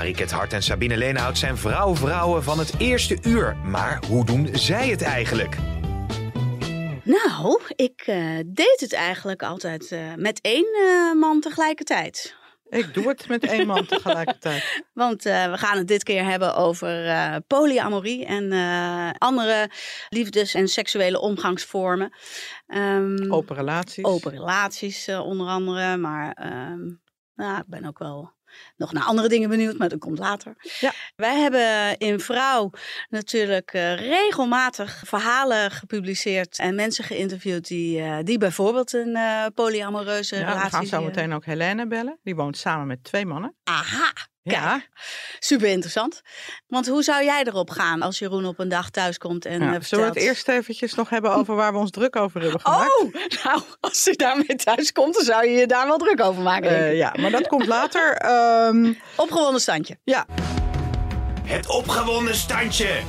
Mariket Hart en Sabine Leenhout zijn vrouw-vrouwen van het eerste uur. Maar hoe doen zij het eigenlijk? Nou, ik eh, deed het eigenlijk altijd eh, met één eh, man tegelijkertijd. Ik doe het met één man tegelijkertijd. Want we gaan het dit keer hebben over polyamorie en andere liefdes- en seksuele omgangsvormen. Um, open relaties. Open relaties onder andere, maar ehm, nou, ik ben ook wel nog naar andere dingen benieuwd, maar dat komt later. Ja. Wij hebben in Vrouw natuurlijk uh, regelmatig verhalen gepubliceerd en mensen geïnterviewd die, uh, die bijvoorbeeld een uh, polyamoreuze ja, relatie... We gaan zo meteen ook Helene bellen. Die woont samen met twee mannen. Aha! Ja. super interessant. Want hoe zou jij erop gaan als Jeroen op een dag thuis komt en ja, Zullen we het eerst eventjes nog hebben over waar we ons druk over hebben gemaakt? Oh, nou, als je daarmee thuis komt, dan zou je je daar wel druk over maken. Uh, ja, maar dat komt later. Um... Opgewonden standje. Ja. Het opgewonden standje.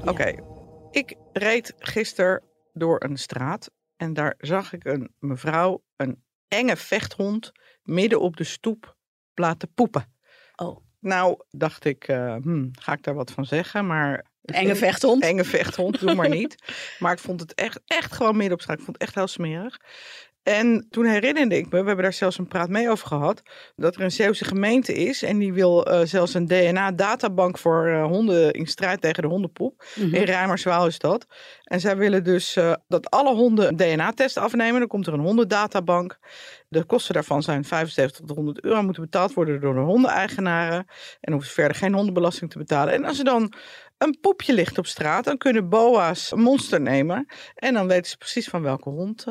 Oké, okay. ik reed gisteren door een straat en daar zag ik een mevrouw een enge vechthond midden op de stoep laten poepen. Oh. Nou, dacht ik, uh, hmm, ga ik daar wat van zeggen? Maar enge vechthond? Enge vechthond, doe maar niet. maar ik vond het echt, echt gewoon midden op straat. Ik vond het echt heel smerig. En toen herinnerde ik me, we hebben daar zelfs een praat mee over gehad, dat er een Zeeuwse gemeente is en die wil uh, zelfs een DNA-databank voor uh, honden in strijd tegen de hondenpoep. Mm -hmm. In Rijmerswaal is dat. En zij willen dus uh, dat alle honden een DNA-test afnemen. Dan komt er een hondendatabank. De kosten daarvan zijn 75 tot 100 euro, moeten betaald worden door de hondeneigenaren. En hoeven ze verder geen hondenbelasting te betalen. En als er dan een poepje ligt op straat, dan kunnen BOA's een monster nemen. En dan weten ze precies van welke hond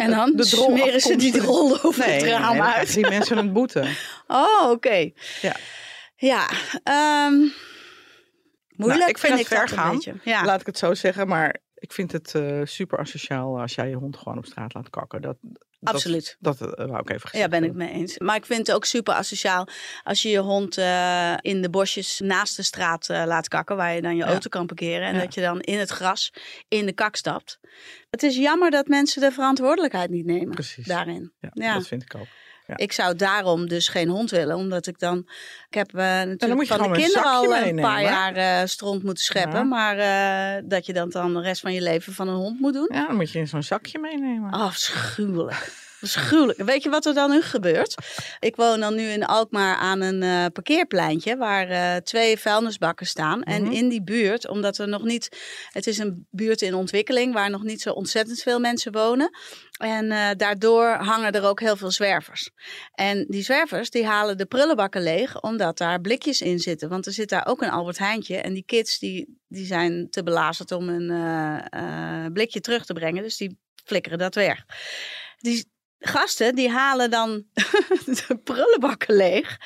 en dan de smeren ze die rol over nee, het raam nee, uit. die mensen een boete. Oh, oké. Okay. Ja. Ja, um, moeilijk nou, ik vind, het ik ver gaan. Ja. laat ik het zo zeggen. Maar ik vind het uh, super asociaal als jij je hond gewoon op straat laat kakken. Dat, Absoluut. Dat, dat uh, wou ik even gezegd Ja, ben ik mee eens. Maar ik vind het ook super asociaal als je je hond uh, in de bosjes naast de straat uh, laat kakken, waar je dan je ja. auto kan parkeren. En ja. dat je dan in het gras in de kak stapt. Het is jammer dat mensen de verantwoordelijkheid niet nemen Precies. daarin. Ja, ja, dat vind ik ook. Ja. Ik zou daarom dus geen hond willen, omdat ik dan. Ik heb uh, natuurlijk van de kinderen al meenemen, een paar jaar uh, stront moeten scheppen, ja. maar uh, dat je dan, dan de rest van je leven van een hond moet doen. Ja, dan moet je in zo'n zakje meenemen. Afschuwelijk. Afschuwelijk. Weet je wat er dan nu gebeurt? Ik woon dan nu in Alkmaar aan een uh, parkeerpleintje waar uh, twee vuilnisbakken staan. Mm -hmm. En in die buurt, omdat er nog niet, het is een buurt in ontwikkeling waar nog niet zo ontzettend veel mensen wonen. En uh, daardoor hangen er ook heel veel zwervers. En die zwervers die halen de prullenbakken leeg omdat daar blikjes in zitten. Want er zit daar ook een Albert Heijntje. En die kids die, die zijn te belazerd om een blikje terug te brengen. Dus die flikkeren dat weg. Die, gasten die halen dan de prullenbakken leeg.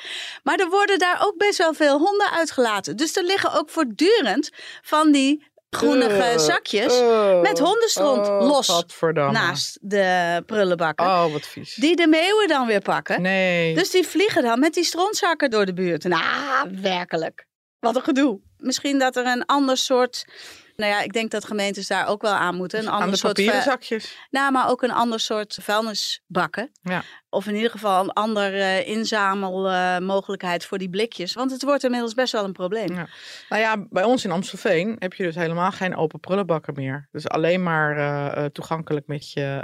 Maar er worden daar ook best wel veel honden uitgelaten. Dus er liggen ook voortdurend van die groenige uh, zakjes uh, met hondenstront oh, los naast de prullenbakken. Oh, wat vies. Die de meeuwen dan weer pakken. Nee. Dus die vliegen dan met die strontzakken door de buurt. Nou, werkelijk. Wat een gedoe. Misschien dat er een ander soort nou ja, ik denk dat gemeentes daar ook wel aan moeten. Een aan ander de soort zakjes. Nou, maar ook een ander soort vuilnisbakken. Ja. Of in ieder geval een andere uh, inzamelmogelijkheid voor die blikjes. Want het wordt inmiddels best wel een probleem. Ja. Nou ja, bij ons in Amstelveen heb je dus helemaal geen open prullenbakken meer. Dus alleen maar uh, toegankelijk met je,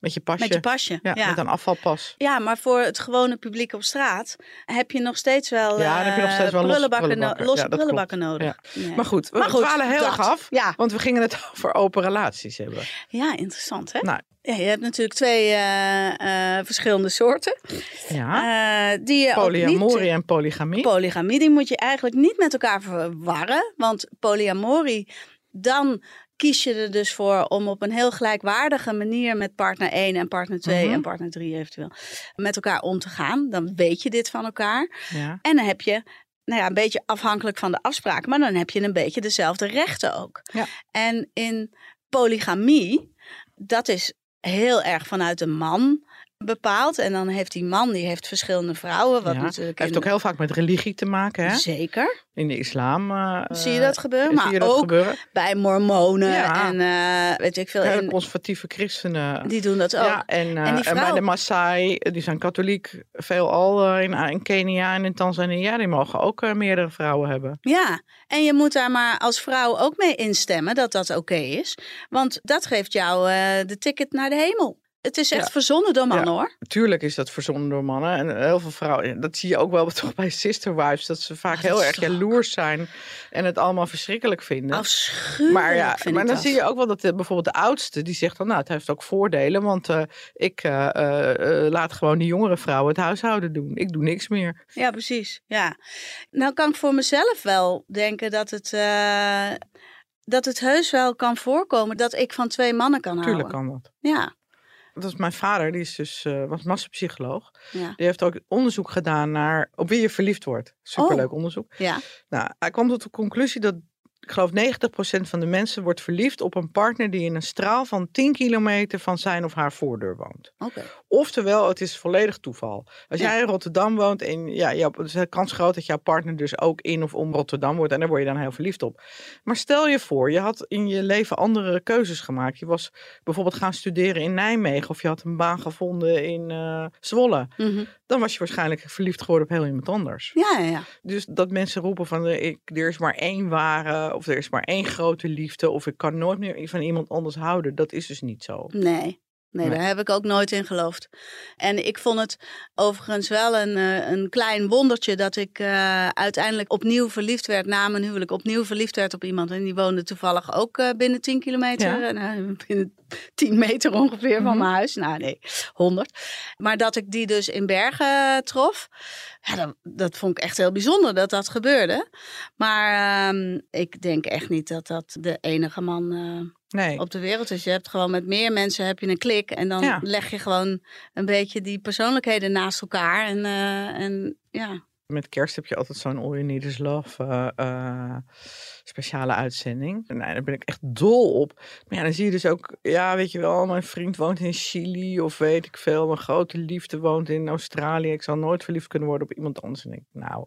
met je pasje. Met je pasje, ja, ja. Met een afvalpas. Ja, maar voor het gewone publiek op straat heb je nog steeds wel, ja, dan heb je nog steeds wel prullenbakken, prullenbakken. losse ja, prullenbakken nodig. Maar goed, we maar goed, dwalen heel erg af. Ja. Want we gingen het over open relaties hebben. Ja, interessant hè? Nou, ja, je hebt natuurlijk twee uh, uh, verschillende soorten. Ja. Uh, die je polyamorie en polygamie. Polygamie, die moet je eigenlijk niet met elkaar verwarren. Want polyamorie, dan kies je er dus voor om op een heel gelijkwaardige manier met partner 1 en partner 2 Mhm. en partner 3 eventueel met elkaar om te gaan. Dan weet je dit van elkaar. Ja. En dan heb je nou ja, een beetje afhankelijk van de afspraken, maar dan heb je een beetje dezelfde rechten ook. Ja. En in polygamie, dat is heel erg vanuit de man bepaald. En dan heeft die man, die heeft verschillende vrouwen. Wat Ja, natuurlijk heeft in- ook heel vaak met religie te maken, hè? Zeker. In de islam. eh, Zie je dat gebeuren? zie Maar dat ook gebeuren? bij mormonen Ja. en eh, weet ik veel. In- conservatieve christenen. die doen dat ook. Ja, en, eh, En en bij de Maasai, eh, die zijn katholiek, veelal eh, in, in Kenia en in Tanzania, die mogen ook eh, meerdere vrouwen hebben. Ja, en je moet daar maar als vrouw ook mee instemmen dat dat oké is. Want dat geeft jou eh, de ticket naar de hemel. Het is echt Ja. verzonnen door mannen Ja. hoor. Tuurlijk is dat verzonnen door mannen. En heel veel vrouwen, dat zie je ook wel toch bij sister wives, dat ze vaak Ah, dat heel erg jaloers zijn en het allallemaal verschrikkelijk vinden. Afschuwelijk Maar, ja, vind maar dan dat. zie je ook wel dat de, bijvoorbeeld de oudste, die zegt dan, nou, het heeft ook voordelen, want eh, ik eh, eh, eh, laat gewoon die jongere vrouwen het huishouden doen. Ik doe niks meer. Ja, precies. Ja. Nou kan ik voor mezelf wel denken dat het, eh, dat het heus wel kan voorkomen dat ik van twee mannen kan Tuurlijk houden. kan dat. Ja, Dat is mijn vader, die is dus, eh, was massapsycholoog. ja, Die heeft ook onderzoek gedaan naar op wie je verliefd wordt. Superleuk Oh. onderzoek. ja. Nou, hij kwam tot de conclusie dat, ik geloof 90% van de mensen wordt verliefd op een partner die in een straal van 10 kilometer van zijn of haar voordeur woont. Oké. Oftewel, het is volledig toeval. Als jij in Rotterdam woont en ja, jouw, is de kans groot dat jouw partner dus ook in of om Rotterdam wordt en daar word je dan heel verliefd op. Maar stel je voor, je had in je leven andere keuzes gemaakt. Je was bijvoorbeeld gaan studeren in Nijmegen of je had een baan gevonden in eh, Zwolle. Mhm. Dan was je waarschijnlijk verliefd geworden op heel iemand anders. Ja, ja, ja. Dus dat mensen roepen van eh, ik, er is maar één ware of er is maar één grote liefde of ik kan nooit meer van iemand anders houden. Dat is dus niet zo. Nee. Nee, Nee. daar heb ik ook nooit in geloofd. En ik vond het overigens wel een, eh, een klein wondertje dat ik eh, uiteindelijk opnieuw verliefd werd na mijn huwelijk. Opnieuw verliefd werd op iemand. En die woonde toevallig ook eh, binnen 10 kilometer. Ja. Eh, binnen 10 meter ongeveer van Mhm. mijn huis. Nou nee, 100. Maar dat ik die dus in Bergen eh, trof. Ja, dat, dat vond ik echt heel bijzonder dat dat gebeurde. Maar ehm, ik denk echt niet dat dat de enige man... eh, Nee. op de wereld is. Je hebt gewoon met meer mensen heb je een klik. En dan Ja. leg je gewoon een beetje die persoonlijkheden naast elkaar. En, eh, en ja. Met kerst heb je altijd zo'n All You Need Is Love eh, eh, speciale uitzending. En nou, daar ben ik echt dol op. Maar ja, dan zie je dus ook, ja, weet je wel, mijn vriend woont in Chili of weet ik veel. Mijn grote liefde woont in Australië. Ik zal nooit verliefd kunnen worden op iemand anders. En ik, nou,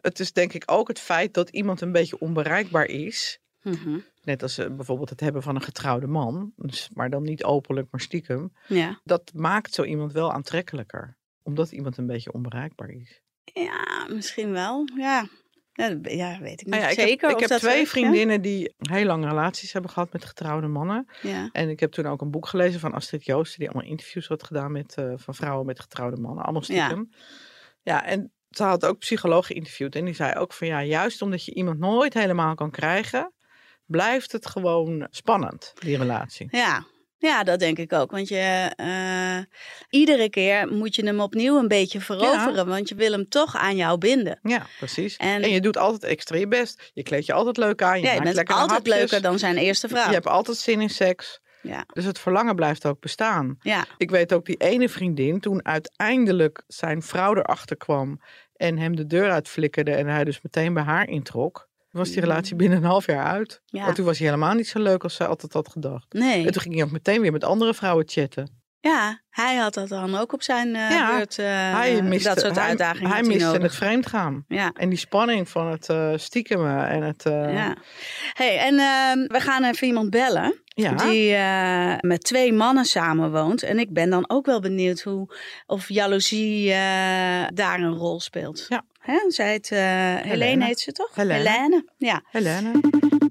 het is denk ik ook het feit dat iemand een beetje onbereikbaar is. Mhm. Net als eh, bijvoorbeeld het hebben van een getrouwde man. Dus, maar dan niet openlijk, maar stiekem. ja. Dat maakt zo iemand wel aantrekkelijker. Omdat iemand een beetje onbereikbaar is. Ja, misschien wel. Ja. Ja, ja weet ik niet Nou ja, ik zeker. heb, ik heb twee ja. vriendinnen die heel lange relaties hebben gehad met getrouwde mannen. Ja. En ik heb toen ook een boek gelezen van Astrid Joosten, die allemaal interviews had gedaan met, eh, van vrouwen met getrouwde mannen. Allemaal stiekem. Ja. en ze had ook psycholoog geïnterviewd. En die zei ook van ja, juist omdat je iemand nooit helemaal kan krijgen, blijft het gewoon spannend, die relatie. Ja. Ja, dat denk ik ook. Want je, eh, iedere keer moet je hem opnieuw een beetje veroveren. Want je wil hem toch aan jou binden. Ja, precies. En- En, je doet altijd extra je best. Je kleed je altijd leuk aan. Je Ja, je maakt bent altijd hapjes. leuker dan zijn eerste vrouw. Je hebt altijd zin in seks. Ja. Dus het verlangen blijft ook bestaan. Ja. Ik weet ook die ene vriendin, toen uiteindelijk zijn vrouw erachter kwam en hem de deur uitflikkerde en hij dus meteen bij haar introk, was die relatie binnen een half jaar uit. Mm. Ja. Want toen was hij helemaal niet zo leuk als zij altijd had gedacht. Nee. En toen ging hij ook meteen weer met andere vrouwen chatten. Ja, hij had dat dan ook op zijn eh Ja, beurt. eh, hij miste, dat soort hij, uitdagingen. hij miste nodig. het vreemdgaan. Ja. En die spanning van het stiekemen en het... ja. Hey, en ehm, we gaan even iemand bellen. ja. Die met twee mannen samenwoont. En ik ben dan ook wel benieuwd hoe, of jaloezie daar een rol speelt. Ja. Hè? Zij heet, Helene heet ze toch? Helene. Ja. Helene.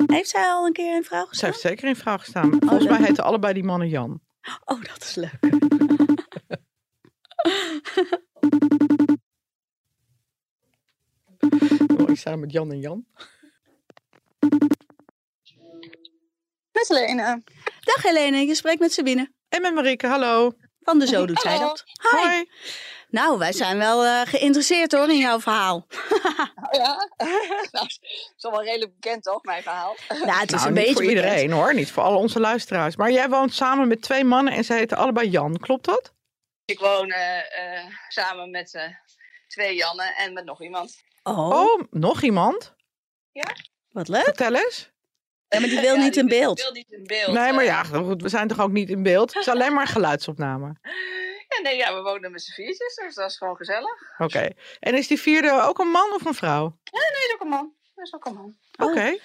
Heeft zij al een keer in vrouw gestaan? heeft zeker in vrouw gestaan. Volgens leuk. mij heten allebei die mannen Jan. Oh, dat is leuk. Oh, ik sta met Jan en Jan. Met Helene. Dag Helene, je spreekt met Sabine. En met Marieke, hallo. Van de Zo Doet Zij. Dat. Hi. Hoi. Nou, wij zijn wel eh, geïnteresseerd hoor in jouw verhaal. Oh ja? nou, is al wel redelijk bekend toch, mijn verhaal? Nou, het is Nou, een niet beetje voor bekend. iedereen hoor, niet voor alle onze luisteraars. Maar jij woont samen met twee mannen en ze heten allebei Jan, klopt dat? Ik woon eh, eh, samen met eh, twee Jannen en met nog iemand. Oh, Oh, nog iemand? wat leuk. Vertel eens. Ja, maar die wil Ja, niet in die beeld. wil niet in beeld. Nee, maar ja, goed, we zijn toch ook niet in beeld? Het is alleen maar geluidsopname. Ja, nee, ja, we wonen met z'n viertjes, dus dat is gewoon gezellig. Oké. En is die vierde ook een man of een vrouw? Nee, dat is ook een man. Dat is ook een man. Oh. Oké.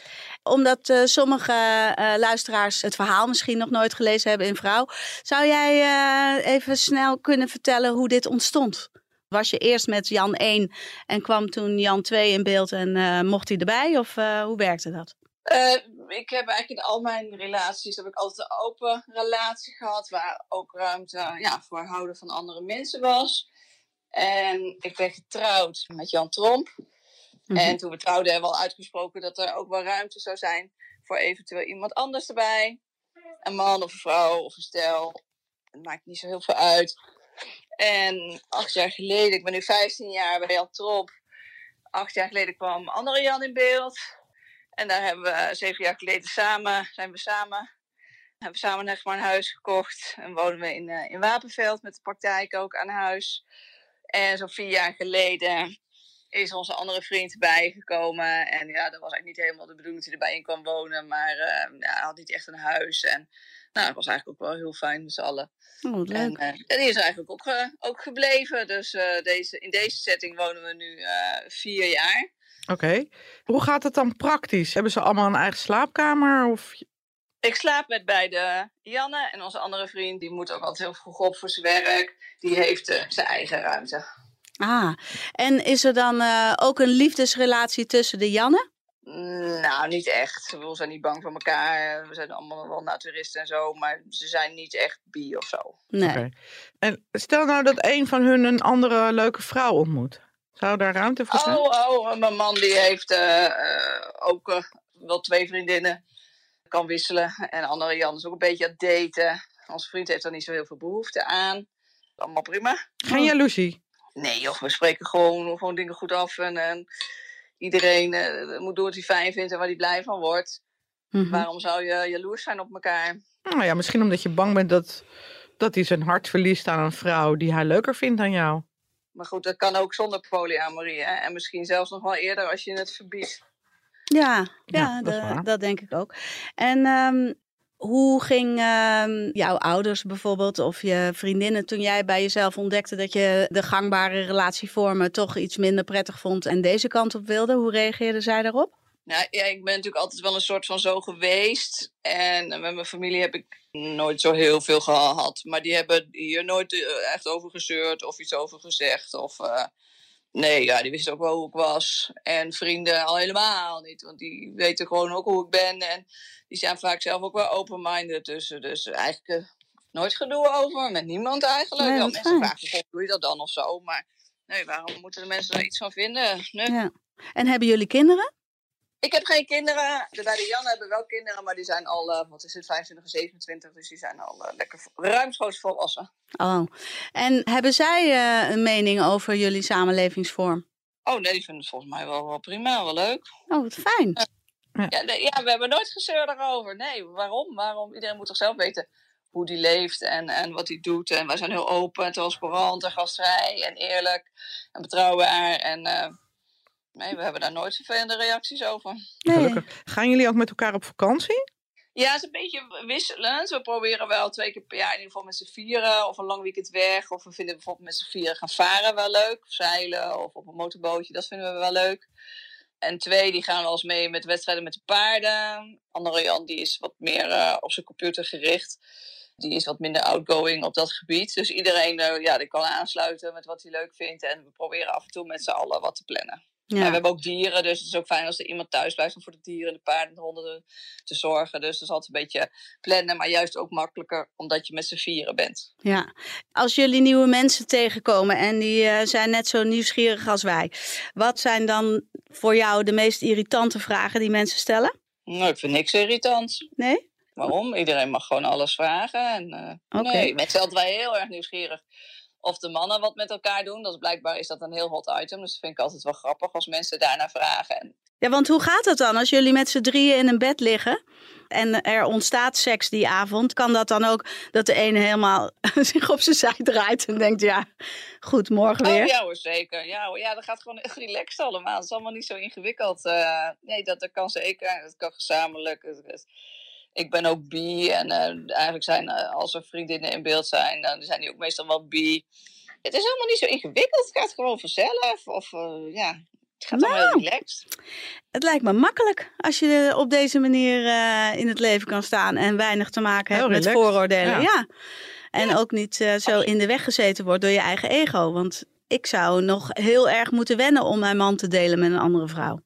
Omdat eh, sommige eh, luisteraars het verhaal misschien nog nooit gelezen hebben in Vrouw. Zou jij eh, even snel kunnen vertellen hoe dit ontstond? Was je eerst met Jan 1 en kwam toen Jan 2 in beeld en eh, mocht hij erbij? Of eh, hoe werkte dat? Eh, ik heb eigenlijk in al mijn relaties heb ik altijd een open relatie gehad, waar ook ruimte ja, voor houden van andere mensen was. En ik ben getrouwd met Jan Tromp. Mhm. En toen we trouwden hebben we al uitgesproken dat er ook wel ruimte zou zijn voor eventueel iemand anders erbij. Een man of een vrouw of een stel. Het maakt niet zo heel veel uit. En acht jaar geleden, ik ben nu 15 jaar bij Jan Tromp. Acht jaar geleden kwam andere Jan in beeld. En daar hebben we zeven jaar geleden samen, zijn we samen, hebben we samen echt maar een huis gekocht. En wonen we in, eh, in Wapenveld met de praktijk ook aan huis. En zo'n vier jaar geleden is onze andere vriend bijgekomen. En ja, dat was eigenlijk niet helemaal de bedoeling dat hij erbij in kwam wonen. Maar eh, ja, hij had niet echt een huis. En nou, dat was eigenlijk ook wel heel fijn met z'n allen. Oh, En, eh, die is eigenlijk ook, eh, ook gebleven. Dus eh, deze, in deze setting wonen we nu eh, vier jaar. Oké. Hoe gaat het dan praktisch? Hebben ze allemaal een eigen slaapkamer? Of... Ik slaap met beide Janne en onze andere vriend. Die moet ook altijd heel vroeg op voor zijn werk. Die heeft eh, zijn eigen ruimte. Ah, en is er dan eh, ook een liefdesrelatie tussen de Janne? Nou, niet echt. We zijn niet bang voor elkaar. We zijn allemaal wel naturisten en zo. Maar ze zijn niet echt bi of zo. Nee. En stel nou dat een van hun een andere leuke vrouw ontmoet. Zou daar ruimte voor zijn? Oh, oh, mijn man die heeft eh, eh, ook eh, wel twee vriendinnen. Kan wisselen. En andere Jan is ook een beetje aan het daten. Onze vriend heeft er niet zo heel veel behoefte aan. Allemaal prima. Geen jaloezie? Nee joh, we spreken gewoon, gewoon dingen goed af. En, en iedereen eh, moet doen wat hij fijn vindt en waar hij blij van wordt. Mhm. Waarom zou je jaloers zijn op elkaar? Nou ja, misschien omdat je bang bent dat, dat hij zijn hart verliest aan een vrouw die hij leuker vindt dan jou. Maar goed, dat kan ook zonder polyamorie. Hè? En misschien zelfs nog wel eerder als je het verbiedt. Ja, Ja, ja, dat de- dat denk ik ook. En ehm, hoe ging ehm, jouw ouders bijvoorbeeld of je vriendinnen toen jij bij jezelf ontdekte dat je de gangbare relatievormen toch iets minder prettig vond en deze kant op wilde? Hoe reageerden zij daarop? Nou, ja, ik ben natuurlijk altijd wel een soort van zo geweest. En met mijn familie heb ik nooit zo heel veel gehad. Maar die hebben hier nooit eh, echt over gezeurd of iets over gezegd. Of, eh, nee, ja, die wisten ook wel hoe ik was. En vrienden al helemaal niet. Want die weten gewoon ook hoe ik ben. En die zijn vaak zelf ook wel open-minded. Dus, dus eigenlijk eh, nooit gedoe over. Met niemand eigenlijk. Nee, mensen fijn. vragen, "Goh, doe je dat dan of zo? Maar nee, waarom moeten de mensen er iets van vinden? Nee. Ja. En hebben jullie kinderen? Ik heb geen kinderen. De beide Jan hebben wel kinderen, maar die zijn al, eh, wat is het, 25 en 27. Dus die zijn al eh, lekker ruimschoots volwassen. Oh. En hebben zij eh, een mening over jullie samenlevingsvorm? Oh nee, die vinden het volgens mij wel, wel prima, wel leuk. Oh, wat fijn. Ja, nee, ja, we hebben nooit gezeur daarover. Nee, waarom? Waarom? Iedereen moet toch zelf weten hoe die leeft en, en wat hij doet. En wij zijn heel open en transparant en gastvrij en eerlijk en betrouwbaar. En eh, nee, we hebben daar nooit vervelende reacties over. Nee. Gelukkig. Gaan jullie ook met elkaar op vakantie? Ja, het is een beetje wisselend. We proberen wel twee keer per jaar in ieder geval met z'n vieren. Of een lang weekend weg. Of we vinden bijvoorbeeld met z'n vieren gaan varen wel leuk. Of zeilen of op een motorbootje. Dat vinden we wel leuk. En twee, die gaan wel eens mee met wedstrijden met de paarden. Andere Jan, die is wat meer eh, op zijn computer gericht. Die is wat minder outgoing op dat gebied. Dus iedereen eh, ja, die kan aansluiten met wat hij leuk vindt. En we proberen af en toe met z'n allen wat te plannen. En we Ja. hebben ook dieren, dus het is ook fijn als er iemand thuis blijft om voor de dieren, de paarden en de honden te, te zorgen. Dus dat is altijd een beetje plannen, maar juist ook makkelijker omdat je met z'n vieren bent. ja. Als jullie nieuwe mensen tegenkomen en die eh, zijn net zo nieuwsgierig als wij. Wat zijn dan voor jou de meest irritante vragen die mensen stellen? Nou, ik vind niks irritant. Nee? Waarom? Iedereen mag gewoon alles vragen. En, eh, Oké. Nee, mensen zijn altijd wel heel erg nieuwsgierig of de mannen wat met elkaar doen. Dat is blijkbaar is dat een heel hot item, dus dat vind ik altijd wel grappig als mensen daarna vragen. En Ja, want hoe gaat het dan als jullie met z'n drieën in een bed liggen? en er ontstaat seks die avond, kan dat dan ook dat de ene helemaal zich op zijn zij draait en denkt, ja, goed, morgen weer? Oh ja hoor, zeker. Ja, hoor. ja, dat gaat gewoon echt relaxed allemaal. Het is allemaal niet zo ingewikkeld. Uh, nee, dat, dat kan zeker. Dat kan gezamenlijk. Ik ben ook bi en uh, eigenlijk zijn uh, als er vriendinnen in beeld zijn, dan zijn die ook meestal wel bi. Het is helemaal niet zo ingewikkeld. Het gaat gewoon vanzelf. Of ja, het gaat nou, heel relaxed. Het lijkt me makkelijk als je op deze manier uh, in het leven kan staan en weinig te maken hebt met vooroordelen. Ja. ja. En ja. ook niet uh, zo in de weg gezeten wordt door je eigen ego. Want ik zou nog heel erg moeten wennen om mijn man te delen met een andere vrouw.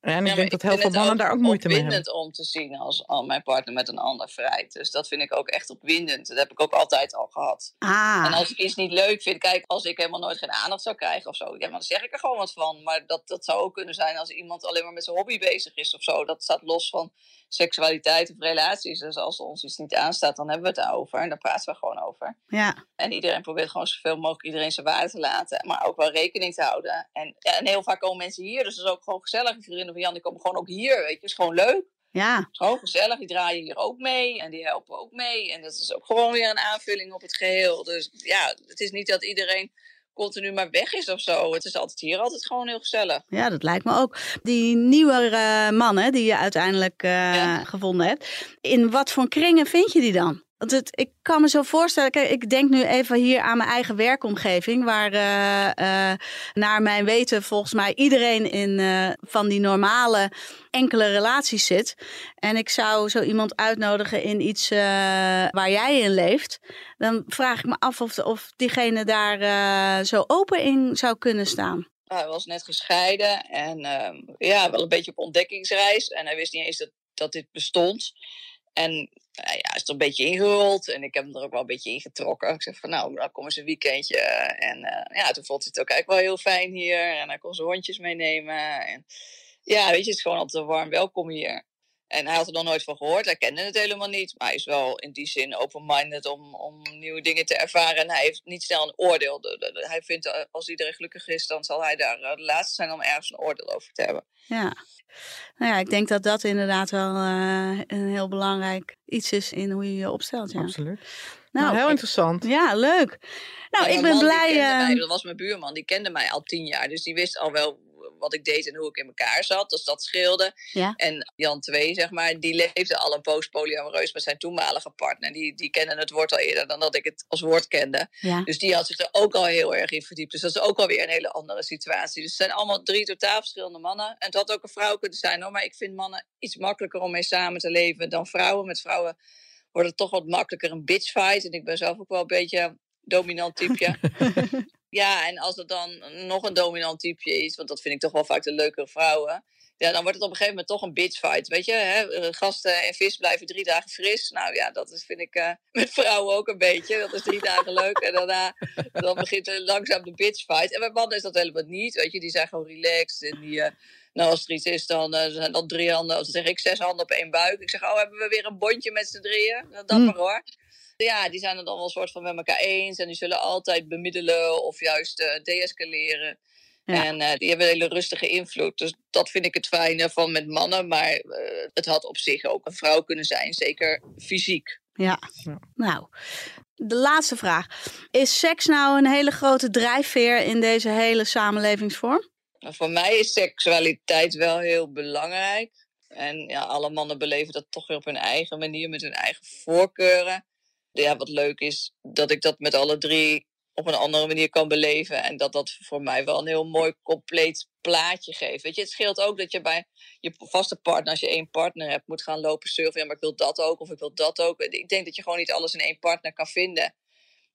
En ik denk dat heel veel mannen daar ook moeite mee hebben. Het is om te zien als al mijn partner met een ander vrijt. Dus dat vind ik ook echt opwindend. Dat heb ik ook altijd al gehad. Ah. En als ik iets niet leuk vind, kijk, als ik helemaal nooit geen aandacht zou krijgen of zo, ja, dan zeg ik er gewoon wat van. Maar dat, dat zou ook kunnen zijn als iemand alleen maar met zijn hobby bezig is of zo. Dat staat los van seksualiteit of relaties. Dus als ons iets niet aanstaat, dan hebben we het over. En daar praten we gewoon over. Ja. En iedereen probeert gewoon zoveel mogelijk iedereen zijn waarde te laten. Maar ook wel rekening te houden. En, ja, en heel vaak komen mensen hier. Dus dat is ook gewoon gezellig. Van Jan, die komen gewoon ook hier. Weet je, is gewoon leuk. Ja. Het is gewoon gezellig. Die draaien hier ook mee. En die helpen ook mee. En dat is ook gewoon weer een aanvulling op het geheel. Dus ja, het is niet dat iedereen continu maar weg is of zo. Het is altijd hier altijd gewoon heel gezellig. Ja, dat lijkt me ook. Die nieuwe uh, mannen die je uiteindelijk uh, ja. gevonden hebt. In wat voor kringen vind je die dan? Want het, ik kan me zo voorstellen, kijk, ik denk nu even hier aan mijn eigen werkomgeving, waar uh, uh, naar mijn weten volgens mij iedereen in uh, van die normale enkele relaties zit. En ik zou zo iemand uitnodigen in iets waar jij in leeft. Dan vraag ik me af of, diegene daar zo open in zou kunnen staan. Hij was net gescheiden en ja, wel een beetje op ontdekkingsreis. En hij wist niet eens dat, dat dit bestond. En nou ja, is er een beetje ingerold en ik heb hem er ook wel een beetje ingetrokken. Ik zeg van nou, dan kom eens een weekendje. En uh, ja, toen vond hij het ook eigenlijk wel heel fijn hier. En hij kon zijn hondjes meenemen. En ja, weet je, het is gewoon altijd een warm welkom hier. En hij had er nog nooit van gehoord. Hij kende het helemaal niet. Maar hij is wel in die zin open-minded om, om nieuwe dingen te ervaren. En hij heeft niet snel een oordeel. Hij vindt eh, als iedereen gelukkig is, dan zal hij daar de laatste zijn om ergens een oordeel over te hebben. Ja. Nou ja, ik denk dat dat inderdaad wel uh, een heel belangrijk iets is in hoe je je opstelt. Ja. Absoluut. Nou, nou heel ik, interessant. Ja, leuk. Nou, ik ben blij. Uh... Mij, dat was mijn buurman, die kende mij al tien jaar. Dus die wist al wel wat ik deed en hoe ik in elkaar zat. Dus dat scheelde. Ja. En Jan 2, zeg maar, die leefde al een poos polyamoreus met zijn toenmalige partner. Die, die kennen het woord al eerder dan dat ik het als woord kende. Ja. Dus die had zich er ook al heel erg in verdiept. Dus dat is ook alweer een hele andere situatie. Dus het zijn allemaal drie totaal verschillende mannen. En het had ook een vrouw kunnen zijn hoor. Maar ik vind mannen iets makkelijker om mee samen te leven dan vrouwen. Met vrouwen wordt het toch wat makkelijker een bitchfight. En ik ben zelf ook wel een beetje dominant typeje. ja, en als het dan nog een dominant typeje is, want dat vind ik toch wel vaak de leukere vrouwen. Ja, dan wordt het op een gegeven moment toch een bitchfight. Weet je, hè? gasten en vis blijven drie dagen fris. Nou ja, dat is, vind ik uh, met vrouwen ook een beetje. Dat is drie dagen leuk. En daarna dan begint er langzaam de bitchfight. En bij mannen is dat helemaal niet. Weet je, die zijn gewoon relaxed. En die, uh, nou, als er iets is, dan uh, zijn dat drie handen. Dan zeg ik zes handen op één buik. Ik zeg, oh, hebben we weer een bondje met z'n drieën? Nou, dapper mm. hoor ja, die zijn het dan wel een soort van met elkaar eens. En die zullen altijd bemiddelen of juist uh, deescaleren. Ja. En uh, die hebben een hele rustige invloed. Dus dat vind ik het fijne van met mannen. Maar uh, het had op zich ook een vrouw kunnen zijn. Zeker fysiek. Ja. ja. Nou, de laatste vraag. Is seks nou een hele grote drijfveer in deze hele samenlevingsvorm? Nou, voor mij is seksualiteit wel heel belangrijk. En ja, alle mannen beleven dat toch weer op hun eigen manier, met hun eigen voorkeuren ja, wat leuk is, dat ik dat met alle drie op een andere manier kan beleven. En dat dat voor mij wel een heel mooi compleet plaatje geeft. Weet je, het scheelt ook dat je bij je vaste partner, als je één partner hebt, moet gaan lopen surfen. Ja, maar ik wil dat ook of ik wil dat ook. Ik denk dat je gewoon niet alles in één partner kan vinden.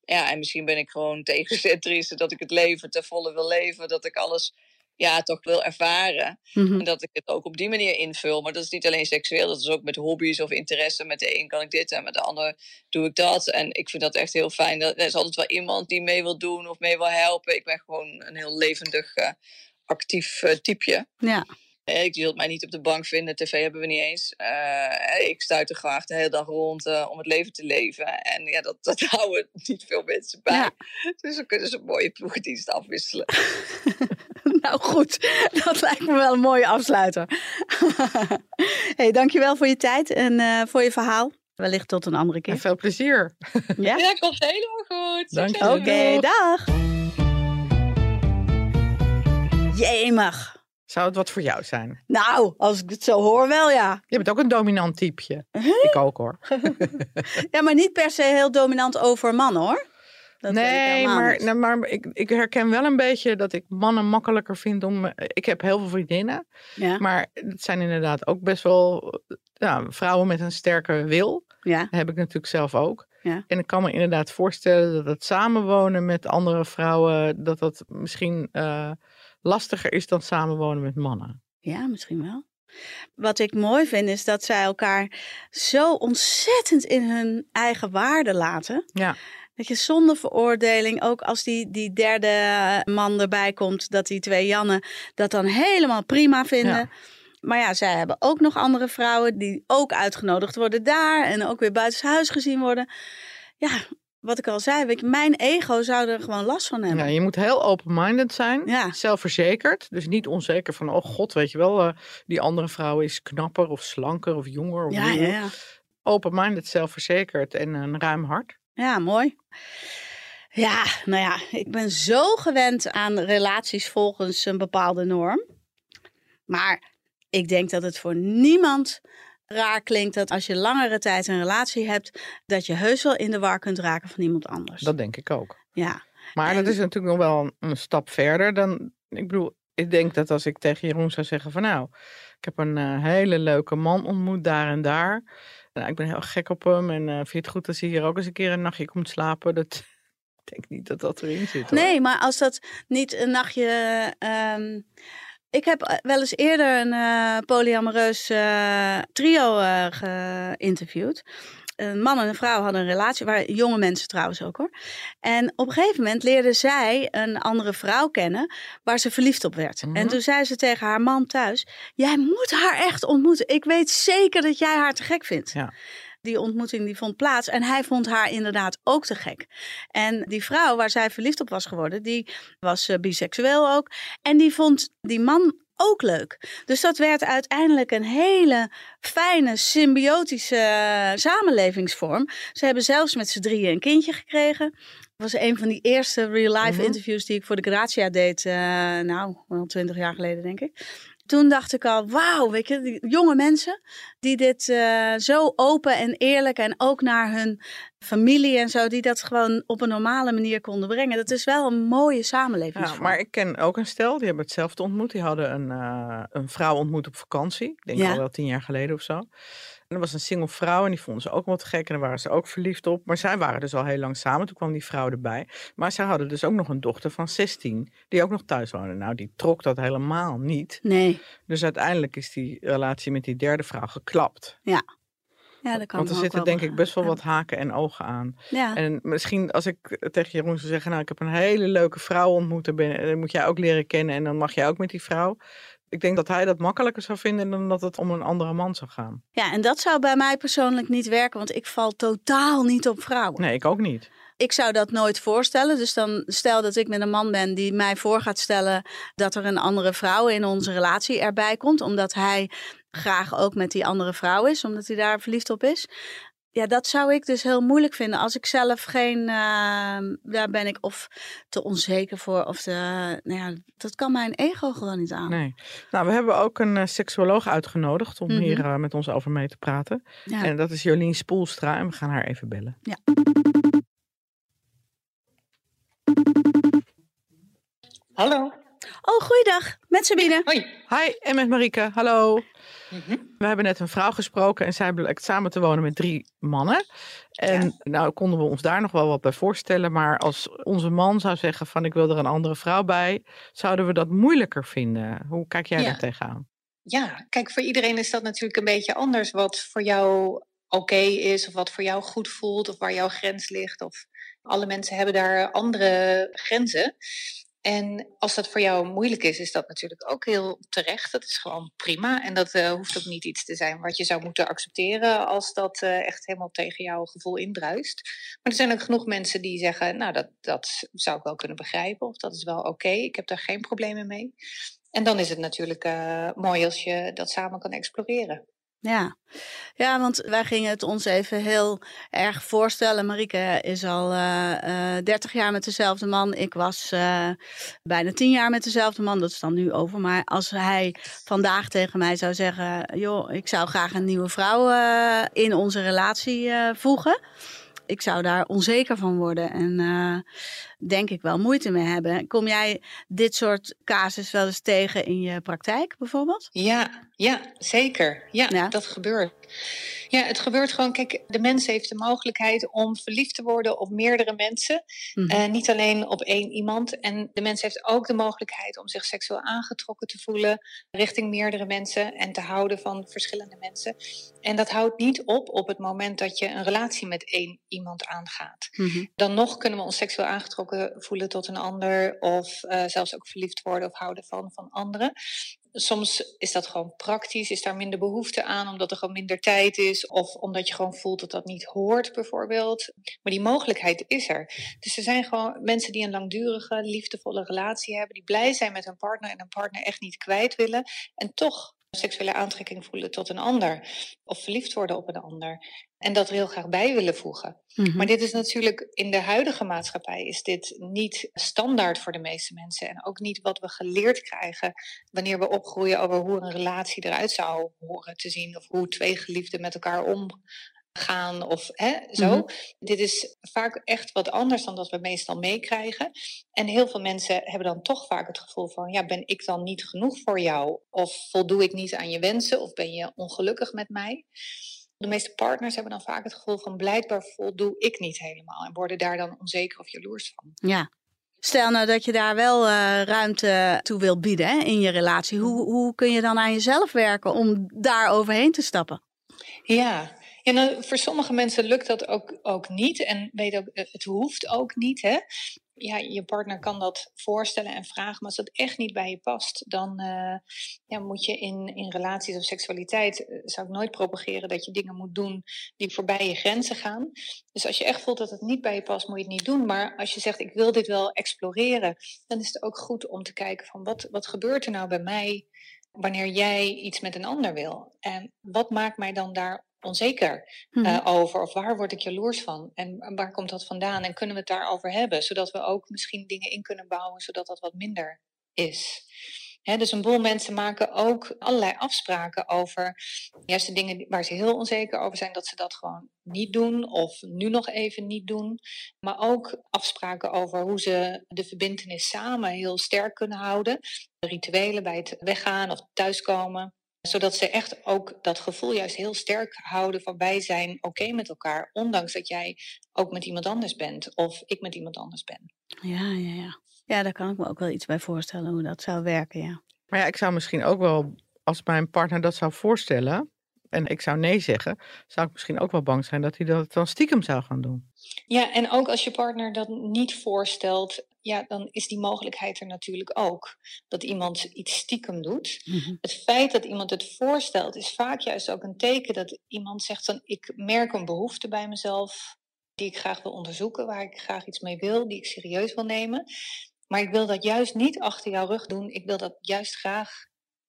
Ja, en misschien ben ik gewoon tegencentrisch, dat ik het leven ten volle wil leven. Dat ik alles ja, toch wil ervaren. Mhm. En dat ik het ook op die manier invul. Maar dat is niet alleen seksueel, dat is ook met hobby's of interesse. Met de een kan ik dit en met de ander doe ik dat. En ik vind dat echt heel fijn. Er is altijd wel iemand die mee wil doen of mee wil helpen. Ik ben gewoon een heel levendig, uh, actief uh, typeje. Ja. Ik zult mij niet op de bank vinden, tv hebben we niet eens. Uh, ik stuit er graag de hele dag rond uh, om het leven te leven. En ja, dat, dat houden niet veel mensen bij. Ja. Dus dan kunnen ze een mooie ploegendienst afwisselen. nou, goed, dat lijkt me wel een mooie afsluiter. hey, dankjewel voor je tijd en uh, voor je verhaal. Wellicht tot een andere keer. En veel plezier. Ja, ja komt helemaal goed. Dank je. Oké, okay, dag. Jemig. Zou het wat voor jou zijn? Nou, als ik het zo hoor, wel ja. Je bent ook een dominant typeje. Ik ook hoor. ja, maar niet per se heel dominant over mannen hoor. Dat nee, maar, nou, maar ik, ik herken wel een beetje dat ik mannen makkelijker vind om. Ik heb heel veel vriendinnen. Ja. Maar het zijn inderdaad ook best wel ja, vrouwen met een sterke wil. Ja. Dat heb ik natuurlijk zelf ook. Ja. En ik kan me inderdaad voorstellen dat het samenwonen met andere vrouwen, dat dat misschien uh, lastiger is dan samenwonen met mannen. Ja, misschien wel. Wat ik mooi vind is dat zij elkaar zo ontzettend in hun eigen waarde laten. Ja. Dat je zonder veroordeling, ook als die, die derde man erbij komt, dat die twee Jannen dat dan helemaal prima vinden. Ja. Maar ja, zij hebben ook nog andere vrouwen die ook uitgenodigd worden daar en ook weer buitenshuis gezien worden. Ja, wat ik al zei, weet je, mijn ego zou er gewoon last van hebben. Ja, je moet heel open-minded zijn, ja. zelfverzekerd. Dus niet onzeker van, oh god, weet je wel, uh, die andere vrouw is knapper of slanker of jonger. Of ja, ja, ja. Open-minded, zelfverzekerd en een ruim hart. Ja, mooi. Ja, nou ja, ik ben zo gewend aan relaties volgens een bepaalde norm. Maar ik denk dat het voor niemand raar klinkt dat als je langere tijd een relatie hebt, dat je heus wel in de war kunt raken van iemand anders. Dat denk ik ook. Ja. Maar dat is natuurlijk nog wel een, stap verder dan. Ik bedoel, ik denk dat als ik tegen Jeroen zou zeggen van nou, ik heb een uh, hele leuke man ontmoet daar en daar. Nou, ik ben heel gek op hem en uh, vind je het goed als hij hier ook eens een keer een nachtje komt slapen? Dat, ik denk niet dat dat erin zit. Hoor. Nee, maar als dat niet een nachtje. Um, ik heb eh, wel eens eerder een uh, polyamoreus uh, trio geïnterviewd. Een man en een vrouw hadden een relatie, waar jonge mensen trouwens ook hoor. En op een gegeven moment leerde zij een andere vrouw kennen waar ze verliefd op werd. En mhm. toen zei ze tegen haar man thuis: Jij moet haar echt ontmoeten. Ik weet zeker dat jij haar te gek vindt. Ja die ontmoeting die vond plaats. En hij vond haar inderdaad ook te gek. En die vrouw waar zij verliefd op was geworden, die was uh, biseksueel ook. En die vond die man ook leuk. Dus dat werd uiteindelijk een hele fijne, symbiotische uh, samenlevingsvorm. Ze hebben zelfs met z'n drieën een kindje gekregen. Dat was een van die eerste real-life mhm. interviews die ik voor de Grazia deed. Uh, nou, wel twintig jaar geleden denk ik toen dacht ik al, wauw, weet je, die jonge mensen die dit uh, zo open en eerlijk en ook naar hun familie en zo, die dat gewoon op een normale manier konden brengen. Dat is wel een mooie samenleving. Ja, maar ik ken ook een stel, die hebben hetzelfde ontmoet. Die hadden een, uh, een vrouw ontmoet op vakantie. Ik denk al wel tien jaar geleden of zo. En er was een single vrouw en die vonden ze ook wat gek. En daar waren ze ook verliefd op. Maar zij waren dus al heel lang samen. Toen kwam die vrouw erbij. Maar zij hadden dus ook nog een dochter van 16. Die ook nog thuis woonde. Nou, die trok dat helemaal niet. Nee. Dus uiteindelijk is die relatie met die derde vrouw geklapt. Ja. Ja, dat kan Want er zitten denk ik best wel wat haken en ogen aan. Ja. En misschien als ik tegen Jeroen zou zeggen, nou ik heb een hele leuke vrouw ontmoet, dan moet jij ook leren kennen en dan mag jij ook met die vrouw. Ik denk dat hij dat makkelijker zou vinden dan dat het om een andere man zou gaan. Ja, en dat zou bij mij persoonlijk niet werken, want ik val totaal niet op vrouwen. Nee, ik ook niet. Ik zou dat nooit voorstellen. Dus dan stel dat ik met een man ben die mij voor gaat stellen dat er een andere vrouw in onze relatie erbij komt, omdat hij graag ook met die andere vrouw is, omdat hij daar verliefd op is. Ja, dat zou ik dus heel moeilijk vinden. Als ik zelf geen, uh, daar ben ik of te onzeker voor. Of te, nou ja, dat kan mijn ego gewoon niet aan. Nee. Nou, we hebben ook een uh, seksuoloog uitgenodigd om hier uh, met ons over mee te praten. Ja. En dat is Jolien Spoelstra en we gaan haar even bellen. Ja. Hallo. Oh, goeiedag. Met Sabine. Hoi. Hi, en met Marieke. Hallo. Mhm. We hebben net een vrouw gesproken en zij blijkt samen te wonen met drie mannen. En nou konden we ons daar nog wel wat bij voorstellen. Maar als onze man zou zeggen van ik wil er een andere vrouw bij, zouden we dat moeilijker vinden. Hoe kijk jij daar tegenaan? Ja, kijk, voor iedereen is dat natuurlijk een beetje anders. Wat voor jou oké is, of wat voor jou goed voelt, of waar jouw grens ligt. Of alle mensen hebben daar andere grenzen. En als dat voor jou moeilijk is, is dat natuurlijk ook heel terecht. Dat is gewoon prima. En dat uh, hoeft ook niet iets te zijn wat je zou moeten accepteren als dat uh, echt helemaal tegen jouw gevoel indruist. Maar er zijn ook genoeg mensen die zeggen, nou dat, dat zou ik wel kunnen begrijpen of dat is wel oké, ik heb daar geen problemen mee. En dan is het natuurlijk uh, mooi als je dat samen kan exploreren. Ja. ja, want wij gingen het ons even heel erg voorstellen. Marieke is al uh, uh, 30 jaar met dezelfde man. Ik was uh, bijna 10 jaar met dezelfde man. Dat is dan nu over. Maar als hij vandaag tegen mij zou zeggen: joh, ik zou graag een nieuwe vrouw in onze relatie voegen ik zou daar onzeker van worden en denk ik wel moeite mee hebben. Kom jij dit soort casus wel eens tegen in je praktijk bijvoorbeeld? Ja, ja zeker. Ja, ja, dat gebeurt. Ja, het gebeurt gewoon. Kijk, de mens heeft de mogelijkheid om verliefd te worden op meerdere mensen. Mm -hmm. uh, niet alleen op één iemand. En de mens heeft ook de mogelijkheid om zich seksueel aangetrokken te voelen richting meerdere mensen en te houden van verschillende mensen. En dat houdt niet op op het moment dat je een relatie met één iemand aangaat. Mm -hmm. Dan nog kunnen we ons seksueel aangetrokken voelen tot een ander, of uh, zelfs ook verliefd worden of houden van, van anderen. Soms is dat gewoon praktisch, is daar minder behoefte aan, omdat er gewoon minder tijd is, of omdat je gewoon voelt dat dat niet hoort, bijvoorbeeld. Maar die mogelijkheid is er. Dus er zijn gewoon mensen die een langdurige, liefdevolle relatie hebben, die blij zijn met hun partner en een partner echt niet kwijt willen, en toch seksuele aantrekking voelen tot een ander. Of verliefd worden op een ander. En dat er heel graag bij willen voegen. Mm -hmm. Maar dit is natuurlijk in de huidige maatschappij is dit niet standaard voor de meeste mensen. En ook niet wat we geleerd krijgen wanneer we opgroeien over hoe een relatie eruit zou horen te zien. Of hoe twee geliefden met elkaar om gaan of hè, zo. Mm -hmm. Dit is vaak echt wat anders dan dat we meestal meekrijgen. En heel veel mensen hebben dan toch vaak het gevoel van, ja, ben ik dan niet genoeg voor jou? Of voldoe ik niet aan je wensen? Of ben je ongelukkig met mij? De meeste partners hebben dan vaak het gevoel van, blijkbaar voldoe ik niet helemaal. En worden daar dan onzeker of jaloers van. Ja. Stel nou dat je daar wel uh, ruimte toe wilt bieden hè, in je relatie. Hoe, hoe kun je dan aan jezelf werken om daar overheen te stappen? Ja, ja, nou, voor sommige mensen lukt dat ook, ook niet. En weet ook, het hoeft ook niet. Hè? Ja, je partner kan dat voorstellen en vragen. Maar als dat echt niet bij je past, dan uh, ja, moet je in, in relaties of seksualiteit. Uh, zou ik nooit propageren dat je dingen moet doen die voorbij je grenzen gaan. Dus als je echt voelt dat het niet bij je past, moet je het niet doen. Maar als je zegt, ik wil dit wel exploreren, dan is het ook goed om te kijken van wat, wat gebeurt er nou bij mij wanneer jij iets met een ander wil? En wat maakt mij dan daar onzeker uh, mm-hmm. over? Of waar word ik jaloers van? En waar komt dat vandaan? En kunnen we het daarover hebben? Zodat we ook misschien dingen in kunnen bouwen, zodat dat wat minder is. He, dus een boel mensen maken ook allerlei afspraken over juist de dingen waar ze heel onzeker over zijn, dat ze dat gewoon niet doen of nu nog even niet doen. Maar ook afspraken over hoe ze de verbindenis samen heel sterk kunnen houden. De rituelen bij het weggaan of thuiskomen zodat ze echt ook dat gevoel juist heel sterk houden van wij zijn oké okay met elkaar, ondanks dat jij ook met iemand anders bent of ik met iemand anders ben. Ja, ja, ja. Ja, daar kan ik me ook wel iets bij voorstellen hoe dat zou werken, ja. Maar ja, ik zou misschien ook wel, als mijn partner dat zou voorstellen en ik zou nee zeggen, zou ik misschien ook wel bang zijn dat hij dat dan stiekem zou gaan doen. Ja, en ook als je partner dat niet voorstelt, ja, dan is die mogelijkheid er natuurlijk ook. Dat iemand iets stiekem doet. Mm-hmm. Het feit dat iemand het voorstelt is vaak juist ook een teken dat iemand zegt van ik merk een behoefte bij mezelf die ik graag wil onderzoeken, waar ik graag iets mee wil, die ik serieus wil nemen. Maar ik wil dat juist niet achter jouw rug doen. Ik wil dat juist graag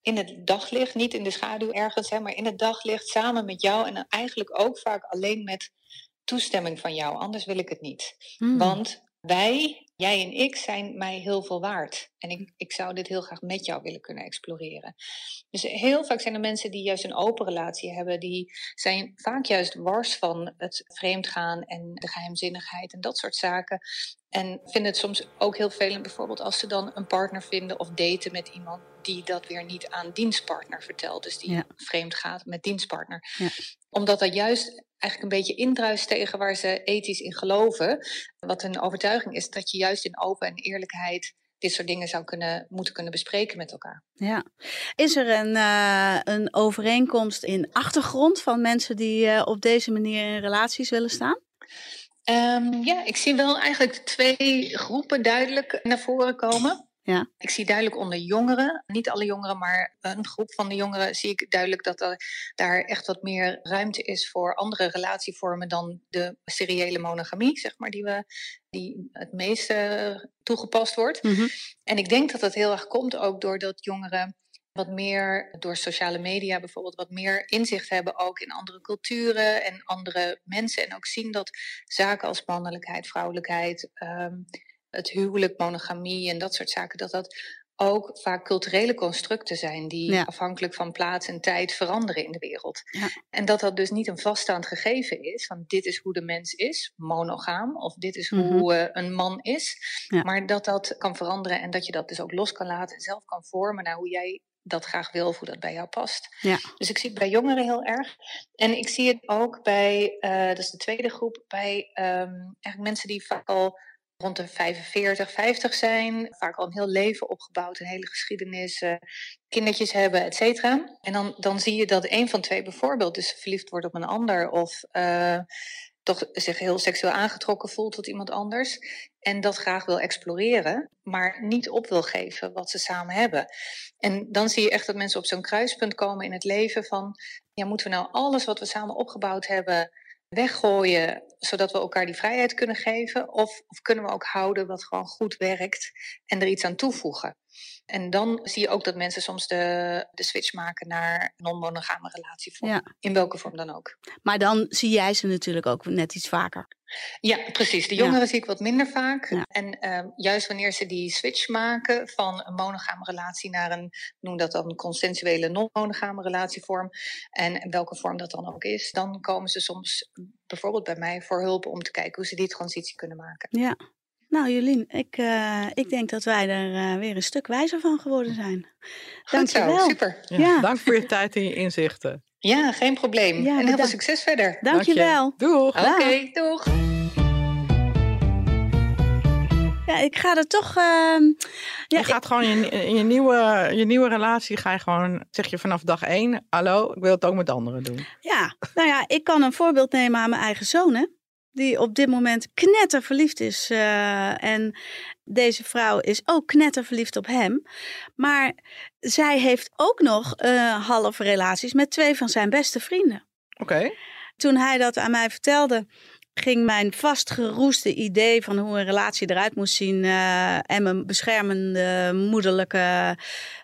in het daglicht, niet in de schaduw ergens, hè, maar in het daglicht samen met jou. En dan eigenlijk ook vaak alleen met toestemming van jou. Anders wil ik het niet. Mm. Want wij, jij en ik, zijn mij heel veel waard. En ik, ik zou dit heel graag met jou willen kunnen exploreren. Dus heel vaak zijn er mensen die juist een open relatie hebben, die zijn vaak juist wars van het vreemdgaan en de geheimzinnigheid en dat soort zaken. En vinden het soms ook heel vervelend, bijvoorbeeld als ze dan een partner vinden of daten met iemand die dat weer niet aan dienstpartner vertelt. Dus die ja. vreemd gaat met dienstpartner. Ja. Omdat dat juist eigenlijk een beetje indruist tegen waar ze ethisch in geloven. Wat hun overtuiging is dat je juist in open en eerlijkheid dit soort dingen zou kunnen, moeten kunnen bespreken met elkaar. Ja. Is er een, uh, een overeenkomst in achtergrond van mensen die uh, op deze manier in relaties willen staan? Um, ja, ik zie wel eigenlijk twee groepen duidelijk naar voren komen. Ja. Ik zie duidelijk onder jongeren, niet alle jongeren, maar een groep van de jongeren, zie ik duidelijk dat er daar echt wat meer ruimte is voor andere relatievormen dan de seriële monogamie, zeg maar, die, we, die het meeste toegepast wordt. Mhm. En ik denk dat dat heel erg komt ook doordat jongeren wat meer door sociale media bijvoorbeeld wat meer inzicht hebben ook in andere culturen en andere mensen. En ook zien dat zaken als mannelijkheid, vrouwelijkheid, ehm, het huwelijk, monogamie en dat soort zaken, dat dat ook vaak culturele constructen zijn die Ja. afhankelijk van plaats en tijd veranderen in de wereld. Ja. En dat dat dus niet een vaststaand gegeven is van dit is hoe de mens is, monogaam, of dit is Mhm. hoe eh, een man is, Ja. maar dat dat kan veranderen en dat je dat dus ook los kan laten en zelf kan vormen naar hoe jij dat graag wil of hoe dat bij jou past. Ja. Dus ik zie het bij jongeren heel erg. En ik zie het ook bij, eh, dat is de tweede groep, bij ehm, eigenlijk mensen die vaak al rond de 45, 50 zijn, vaak al een heel leven opgebouwd, een hele geschiedenis, kindertjes hebben, et cetera. En dan, dan zie je dat een van twee bijvoorbeeld dus verliefd wordt op een ander of eh, toch zich heel seksueel aangetrokken voelt tot iemand anders. En dat graag wil exploreren, maar niet op wil geven wat ze samen hebben. En dan zie je echt dat mensen op zo'n kruispunt komen in het leven van, ja, moeten we nou alles wat we samen opgebouwd hebben weggooien, zodat we elkaar die vrijheid kunnen geven? Of, of kunnen we ook houden wat gewoon goed werkt en er iets aan toevoegen? En dan zie je ook dat mensen soms de, de switch maken naar non-monogame relatievorm. Ja. In welke vorm dan ook. Maar dan zie jij ze natuurlijk ook net iets vaker. Ja, precies. De Ja. jongeren zie ik wat minder vaak. Ja. En ehm, juist wanneer ze die switch maken van een monogame relatie naar een, noem dat dan, consensuele non-monogame relatievorm. En welke vorm dat dan ook is, dan komen ze soms bijvoorbeeld bij mij voor hulp om te kijken hoe ze die transitie kunnen maken. Ja. Nou, Jolien, ik, eh, ik denk dat wij er eh, weer een stuk wijzer van geworden zijn. Goed zo, Dankjewel. super. Ja, Ja. Dank voor je tijd en je inzichten. Ja, geen probleem. Ja, en heel veel succes verder. Dank je. Dankjewel. Doeg! Oké, doeg. Ja, ik ga er toch. ehm, ja, je gaat gewoon in, in je, nieuwe, je nieuwe relatie, ga je gewoon, zeg je vanaf dag één, hallo, ik wil het ook met anderen doen. Ja, nou ja, ik kan een voorbeeld nemen aan mijn eigen zoon, hè, die op dit moment knetter verliefd is. eh, en deze vrouw is ook knetter verliefd op hem. Maar zij heeft ook nog eh halve relaties met twee van zijn beste vrienden. Oké. Toen hij dat aan mij vertelde, ging mijn vastgeroeste idee van hoe een relatie eruit moest zien eh, en mijn beschermende moederlijke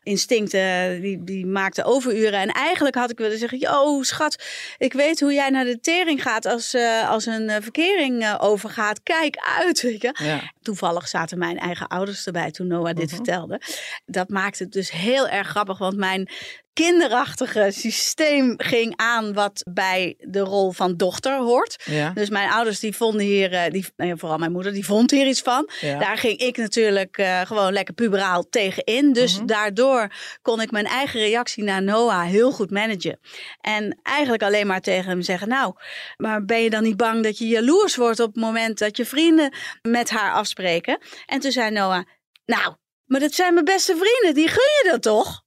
instincten, die, die maakten overuren. En eigenlijk had ik willen zeggen, yo schat, ik weet hoe jij naar de tering gaat als, eh, als een eh, verkering overgaat. Kijk uit, weet je. Ja. Toevallig zaten mijn eigen ouders erbij toen Noah dit Mhm. vertelde. Dat maakte het dus heel erg grappig, want mijn kinderachtige systeem ging aan wat bij de rol van dochter hoort. Ja. Dus mijn ouders die vonden hier, eh, die, nou vooral mijn moeder, die vond hier iets van. Ja. Daar ging ik natuurlijk eh, gewoon lekker puberaal tegenin. Dus Mhm. daardoor kon ik mijn eigen reactie naar Noah heel goed managen. En eigenlijk alleen maar tegen hem zeggen, nou, maar ben je dan niet bang dat je jaloers wordt op het moment dat je vrienden met haar afspreken? En toen zei Noah, nou, maar dat zijn mijn beste vrienden, die gun je dat toch?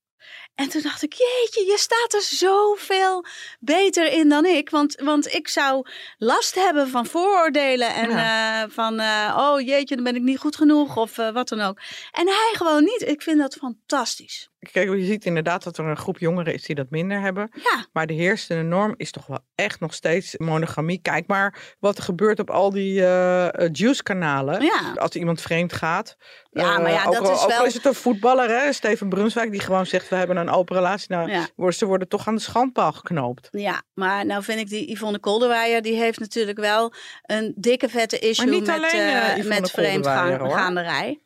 En toen dacht ik, jeetje, je staat er zoveel beter in dan ik. Want, want ik zou last hebben van vooroordelen en eh, van, eh, oh jeetje, dan ben ik niet goed genoeg of eh, wat dan ook. En hij gewoon niet. Ik vind dat fantastisch. Kijk, je ziet inderdaad dat er een groep jongeren is die dat minder hebben. Ja, Maar de heersende norm is toch wel echt nog steeds monogamie. Kijk maar wat er gebeurt op al die eh, juice-kanalen. ja. Als iemand vreemd gaat. Ja, maar ja, Eh, ook, dat al- is ook al wel- is het een voetballer, hè, Steven Brunswijk, die gewoon zegt: We hebben een open relatie. Nou, Ja. worden- ze worden toch aan de schandpaal geknoopt. Ja, maar nou vind ik die Yvonne Kolderweijer, die heeft natuurlijk wel een dikke vette issue met, alleen, Yvonne met vreemdgaanderij.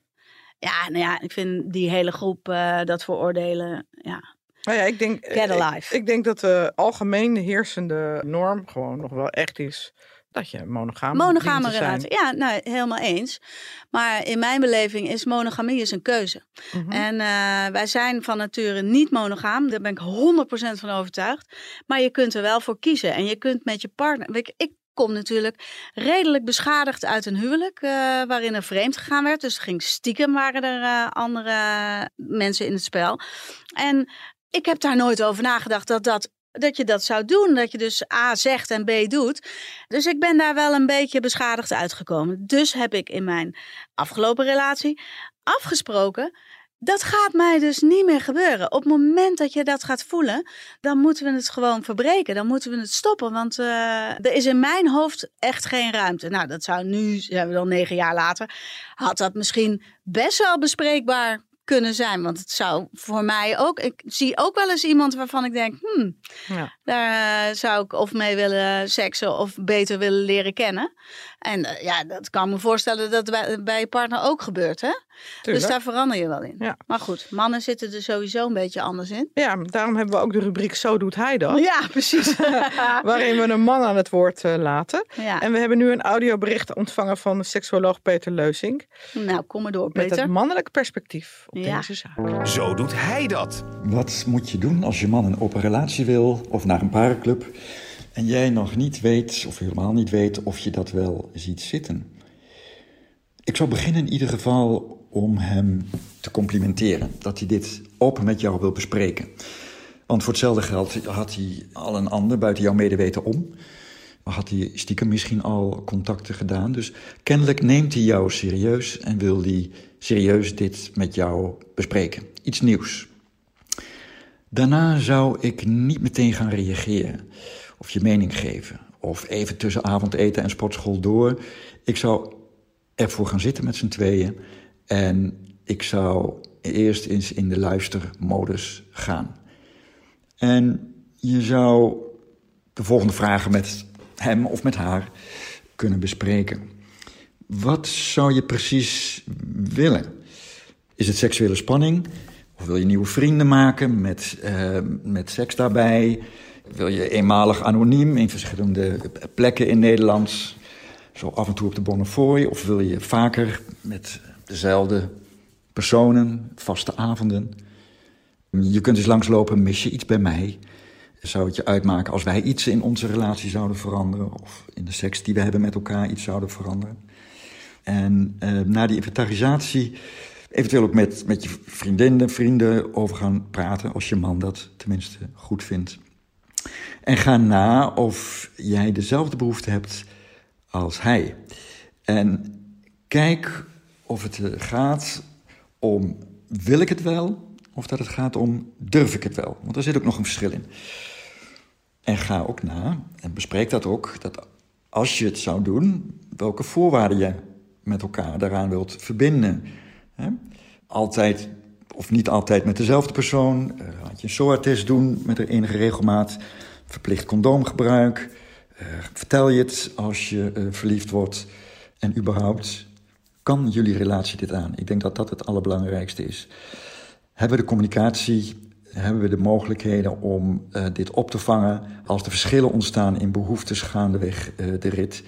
Ja, nou ja, ik vind die hele groep eh, dat veroordelen, ja, Nou ja, ik denk, get ik, ik denk dat de algemeen heersende norm gewoon nog wel echt is dat je Monogame zijn. relatie. Ja, nou, helemaal eens. Maar in mijn beleving is monogamie is een keuze. Mhm. En eh, wij zijn van nature niet monogaam. Daar ben ik 100% van overtuigd. Maar je kunt er wel voor kiezen. En je kunt met je partner... Ik kom natuurlijk redelijk beschadigd uit een huwelijk... eh, waarin er vreemd gegaan werd. Dus ging stiekem waren er eh, andere mensen in het spel. En ik heb daar nooit over nagedacht dat dat... Dat je dat zou doen, dat je dus A zegt en B doet. Dus ik ben daar wel een beetje beschadigd uitgekomen. Dus heb ik in mijn afgelopen relatie afgesproken Dat gaat mij dus niet meer gebeuren. Op het moment dat je dat gaat voelen, dan moeten we het gewoon verbreken. Dan moeten we het stoppen. Want uh, er is in mijn hoofd echt geen ruimte. Nou, dat zou nu, zijn we dan negen jaar later, had dat misschien best wel bespreekbaar kunnen zijn. Want het zou voor mij ook. Ik zie ook wel eens iemand waarvan ik denk: hmm, ja. daar uh, zou ik of mee willen seksen of beter willen leren kennen. En uh, ja, dat kan me voorstellen dat bij, bij je partner ook gebeurt. Hè? Dus daar verander je wel in. Ja. Maar goed, mannen zitten er sowieso een beetje anders in. Ja, daarom hebben we ook de rubriek Zo doet hij dat. Ja, precies. waarin we een man aan het woord uh, laten. Ja. En we hebben nu een audiobericht ontvangen van seksuoloog Peter Leusink. Nou, kom maar door, Peter. Met het mannelijk perspectief op ja. deze zaak. Zo doet hij dat. Wat moet je doen als je man een open relatie wil of naar een parenclub en jij nog niet weet, of helemaal niet weet, of je dat wel ziet zitten? Ik zou beginnen in ieder geval om hem te complimenteren. Dat hij dit open met jou wil bespreken. Want voor hetzelfde geld had hij al een ander buiten jouw medeweten om. Had hij stiekem misschien al contacten gedaan. Dus kennelijk neemt hij jou serieus en wil hij serieus dit met jou bespreken. Iets nieuws. Daarna zou ik niet meteen gaan reageren of je mening geven. Of even tussen avondeten en sportschool door. Ik zou ervoor gaan zitten met z'n tweeën. En ik zou eerst eens in de luistermodus gaan. En je zou de volgende vragen met hem of met haar kunnen bespreken. Wat zou je precies willen? Is het seksuele spanning? Of wil je nieuwe vrienden maken met, uh, met seks daarbij? Wil je eenmalig anoniem in verschillende plekken in Nederland? Zo af en toe op de Bonnefoy? Of wil je vaker met dezelfde personen, vaste avonden? Je kunt eens langslopen, mis je iets bij mij? Zou het je uitmaken als wij iets in onze relatie zouden veranderen? Of in de seks die we hebben met elkaar iets zouden veranderen? En uh, na die inventarisatie eventueel ook met, met je vriendinnen, vrienden over gaan praten... als je man dat tenminste goed vindt. En ga na of jij dezelfde behoefte hebt als hij. En kijk of het gaat om wil ik het wel of dat het gaat om durf ik het wel. Want daar zit ook nog een verschil in. En ga ook na en bespreek dat ook, dat als je het zou doen, welke voorwaarden je met elkaar daaraan wilt verbinden. Altijd of niet altijd met dezelfde persoon. laat je een SOA-test doen met er enige regelmaat. Verplicht condoomgebruik. Uh, vertel je het als je verliefd wordt. En überhaupt, kan jullie relatie dit aan? Ik denk dat dat het allerbelangrijkste is. Hebben we de communicatie, hebben we de mogelijkheden om uh, dit op te vangen als er verschillen ontstaan in behoeftes gaandeweg de rit?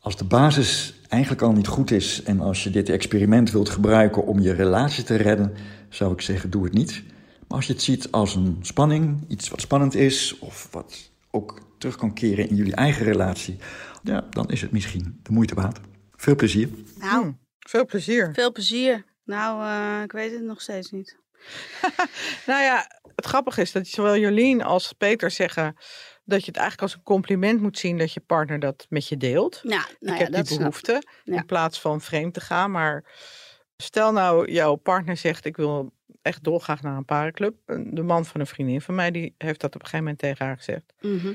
Als de basis eigenlijk al niet goed is en als je dit experiment wilt gebruiken om je relatie te redden, zou ik zeggen: doe het niet. Maar als je het ziet als een spanning, iets wat spannend is of wat ook terug kan keren in jullie eigen relatie, ja, dan is het misschien de moeite waard. Veel plezier. Nou, veel plezier. Veel plezier. Nou, uh, ik weet het nog steeds niet. nou ja, het grappige is dat zowel Jolien als Peter zeggen dat je het eigenlijk als een compliment moet zien dat je partner dat met je deelt. Ja, nou ik heb die behoefte in plaats van vreemd te gaan. Maar stel nou, jouw partner zegt ik wil echt dolgraag naar een parenclub. De man van een vriendin van mij die heeft dat op een gegeven moment tegen haar gezegd. Mhm.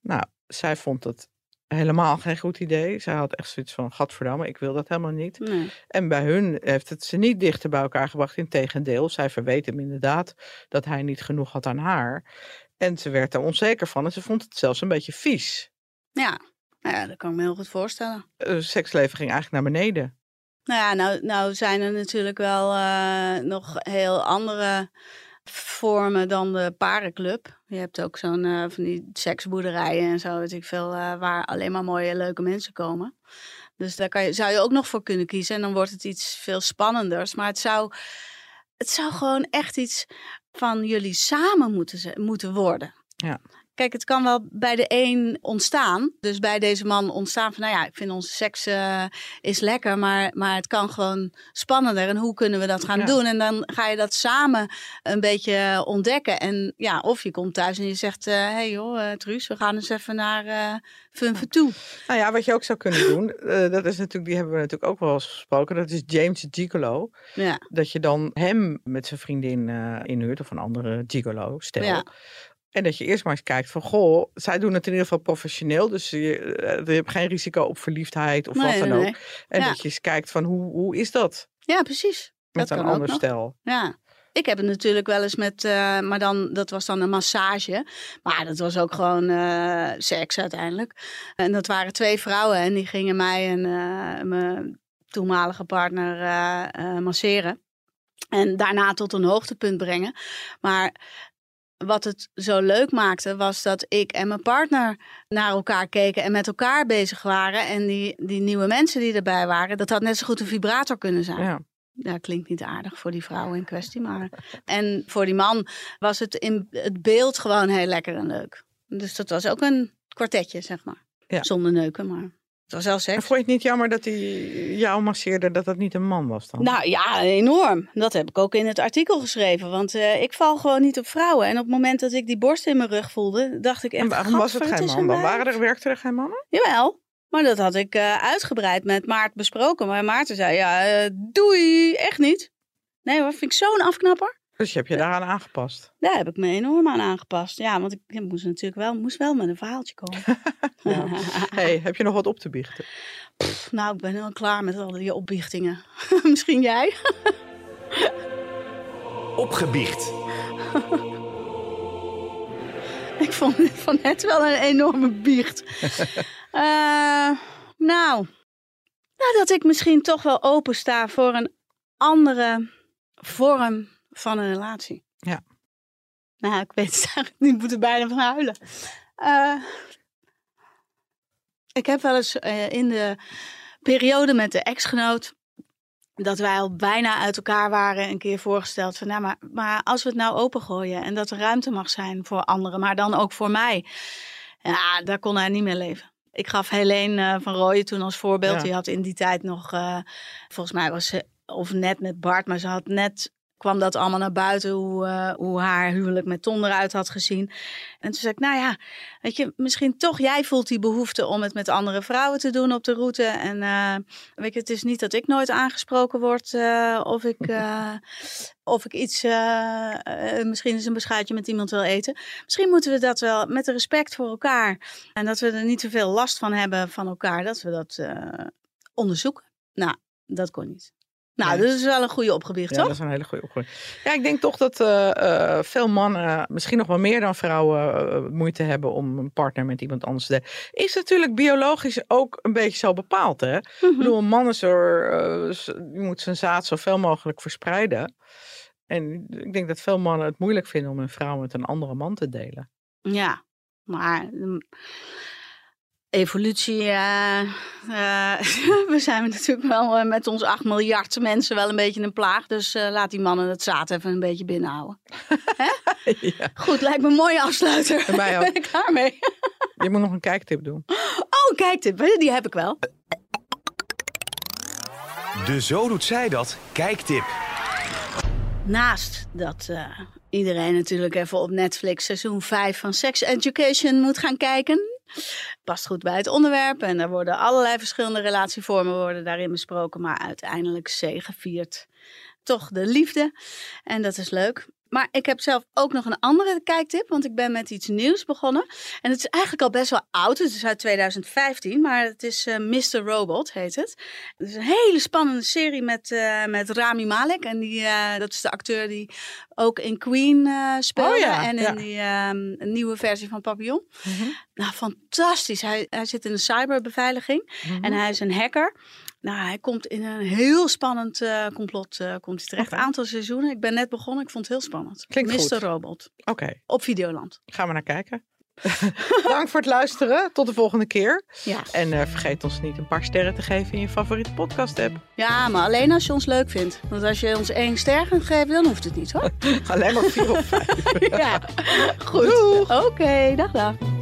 Nou, zij vond het helemaal geen goed idee. Zij had echt zoiets van, gadverdamme, ik wil dat helemaal niet. Nee. En bij hun heeft het ze niet dichter bij elkaar gebracht. Integendeel, zij verweet hem inderdaad dat hij niet genoeg had aan haar. En ze werd er onzeker van en ze vond het zelfs een beetje vies. Ja, nou ja dat kan ik me heel goed voorstellen. Het seksleven ging eigenlijk naar beneden. Nou ja, nou, nou zijn er natuurlijk wel uh, nog heel andere vormen dan de parenclub. Je hebt ook zo'n uh, van die seksboerderijen en zo, weet ik veel, uh, waar alleen maar mooie, leuke mensen komen. Dus daar kan je, zou je ook nog voor kunnen kiezen. En dan wordt het iets veel spannenders. Maar het zou, het zou gewoon echt iets van jullie samen moeten, moeten worden. Ja. Kijk, het kan wel bij de een ontstaan. Dus bij deze man ontstaan van, nou ja, ik vind onze seks uh, is lekker, maar, maar het kan gewoon spannender. En hoe kunnen we dat gaan doen? En dan ga je dat samen een beetje ontdekken. En ja, of je komt thuis en je zegt, hé hey joh, uh, Truus, we gaan eens even naar uh, toe. Nou ja, wat je ook zou kunnen doen, dat is natuurlijk, die hebben we natuurlijk ook wel eens gesproken, dat is James Gigolo. Ja. Dat je dan hem met zijn vriendin inhuurt, of een andere gigolo, stel. Ja. En dat je eerst maar eens kijkt van, goh, zij doen het in ieder geval professioneel. Dus je, je hebt geen risico op verliefdheid of wat dan ook. En dat je eens kijkt van, hoe, hoe is dat? Ja, precies. Met dat een ander stel. Ja. Ik heb het natuurlijk wel eens met, uh, maar dan, dat was dan een massage. Maar dat was ook gewoon uh, seks uiteindelijk. En dat waren twee vrouwen en die gingen mij en uh, mijn toenmalige partner masseren. En daarna tot een hoogtepunt brengen. Maar wat het zo leuk maakte, was dat ik en mijn partner naar elkaar keken en met elkaar bezig waren. En die, die nieuwe mensen die erbij waren, dat had net zo goed een vibrator kunnen zijn. Ja. Ja, klinkt niet aardig voor die vrouw in kwestie. Maar... En voor die man was het in het beeld gewoon heel lekker en leuk. Dus dat was ook een kwartetje, zeg maar. Zonder neuken, maar was seks. En vond je het niet jammer dat hij jou masseerde, dat dat niet een man was dan? Nou ja, enorm. Dat heb ik ook in het artikel geschreven. Want uh, ik val gewoon niet op vrouwen. En op het moment dat ik die borst in mijn rug voelde, dacht ik echt... En waarom was het geen man dan? Waren er, werkten er geen mannen? Jawel. Maar dat had ik uh, uitgebreid met Maart besproken. Maar Maarten zei, ja, uh, doei, echt niet. Nee hoor, vind ik zo'n afknapper. Dus je hebt je daaraan aangepast? Daar heb ik me enorm aan aangepast. Ja, want ik moest natuurlijk wel, moest wel met een verhaaltje komen. hey, heb je nog wat op te biechten? nou, ik ben heel klaar met al die opbiechtingen. Misschien jij? Opgebiecht. ik vond dit van net wel een enorme biecht. uh, nou, nou, dat ik misschien toch wel open sta voor een andere vorm van een relatie. Ja. Nou, ik weet het eigenlijk niet. Ik moet er bijna van huilen. Uh, ik heb wel eens uh, in de periode met de ex-genoot dat wij al bijna uit elkaar waren, een keer voorgesteld van, nou, maar, maar als we het nou opengooien en dat er ruimte mag zijn voor anderen, maar dan ook voor mij, ja, daar kon hij niet meer leven. Ik gaf Helene uh, van Rooyen toen als voorbeeld. Ja. Die had in die tijd nog, uh, volgens mij was ze, of net met Bart, maar ze had net kwam dat allemaal naar buiten, hoe, uh, hoe haar huwelijk met Ton eruit had gezien. En toen zei ik, nou ja, weet je, misschien toch, jij voelt die behoefte om het met andere vrouwen te doen op de route. En uh, weet je, het is niet dat ik nooit aangesproken word uh, of ik, of ik iets, misschien eens een beschuitje met iemand wil eten. Misschien moeten we dat wel met respect voor elkaar en dat we er niet te veel last van hebben van elkaar, dat we dat onderzoeken. Nou, dat kon niet. Nou, dat is wel een goede opgewicht, ja, toch? dat is een hele goede opgewicht. Ja, ik denk toch dat uh, uh, veel mannen, misschien nog wel meer dan vrouwen, uh, moeite hebben om een partner met iemand anders te Is natuurlijk biologisch ook een beetje zo bepaald, hè? Mm -hmm. Ik bedoel, een man is er, moet zijn zaad zoveel mogelijk verspreiden. En ik denk dat veel mannen het moeilijk vinden om een vrouw met een andere man te delen. Ja, maar evolutie. Uh, uh, we zijn natuurlijk wel uh, met ons 8 miljard mensen wel een beetje een plaag. Dus laat die mannen het zaad even een beetje binnenhouden. ja. Goed, lijkt me een mooie afsluiter. En mij ook. ben ik klaar mee. Je moet nog een kijktip doen. Oh, een kijktip. Die heb ik wel. De Zo Doet Zij Dat kijktip. Naast dat iedereen natuurlijk even op Netflix seizoen 5 van Sex Education moet gaan kijken past goed bij het onderwerp. En er worden allerlei verschillende relatievormen worden daarin besproken. Maar uiteindelijk zegeviert toch de liefde. En dat is leuk. Maar ik heb zelf ook nog een andere kijktip, want ik ben met iets nieuws begonnen. En het is eigenlijk al best wel oud, het is uit 2015, maar het is uh, Mr. Robot, heet het. Het is een hele spannende serie met, uh, met Rami Malek. En die, uh, dat is de acteur die ook in Queen speelde oh ja, en in ja. die um, nieuwe versie van Papillon. Mm -hmm. Nou, fantastisch. Hij, hij zit in de cyberbeveiliging mm -hmm. en hij is een hacker. Nou, hij komt in een heel spannend uh, complot uh, komt hij terecht. Okay. Aantal seizoenen. Ik ben net begonnen. Ik vond het heel spannend. Klinkt Mr. goed. Robot. Oké. Okay. Op Videoland. Gaan we naar kijken. Dank voor het luisteren. Tot de volgende keer. Ja. En uh, vergeet ons niet een paar sterren te geven in je favoriete podcast app. Ja, maar alleen als je ons leuk vindt. Want als je ons één ster gaat geven, dan hoeft het niet hoor. alleen maar vier of vijf. ja, goed. Oké, okay, dag dag.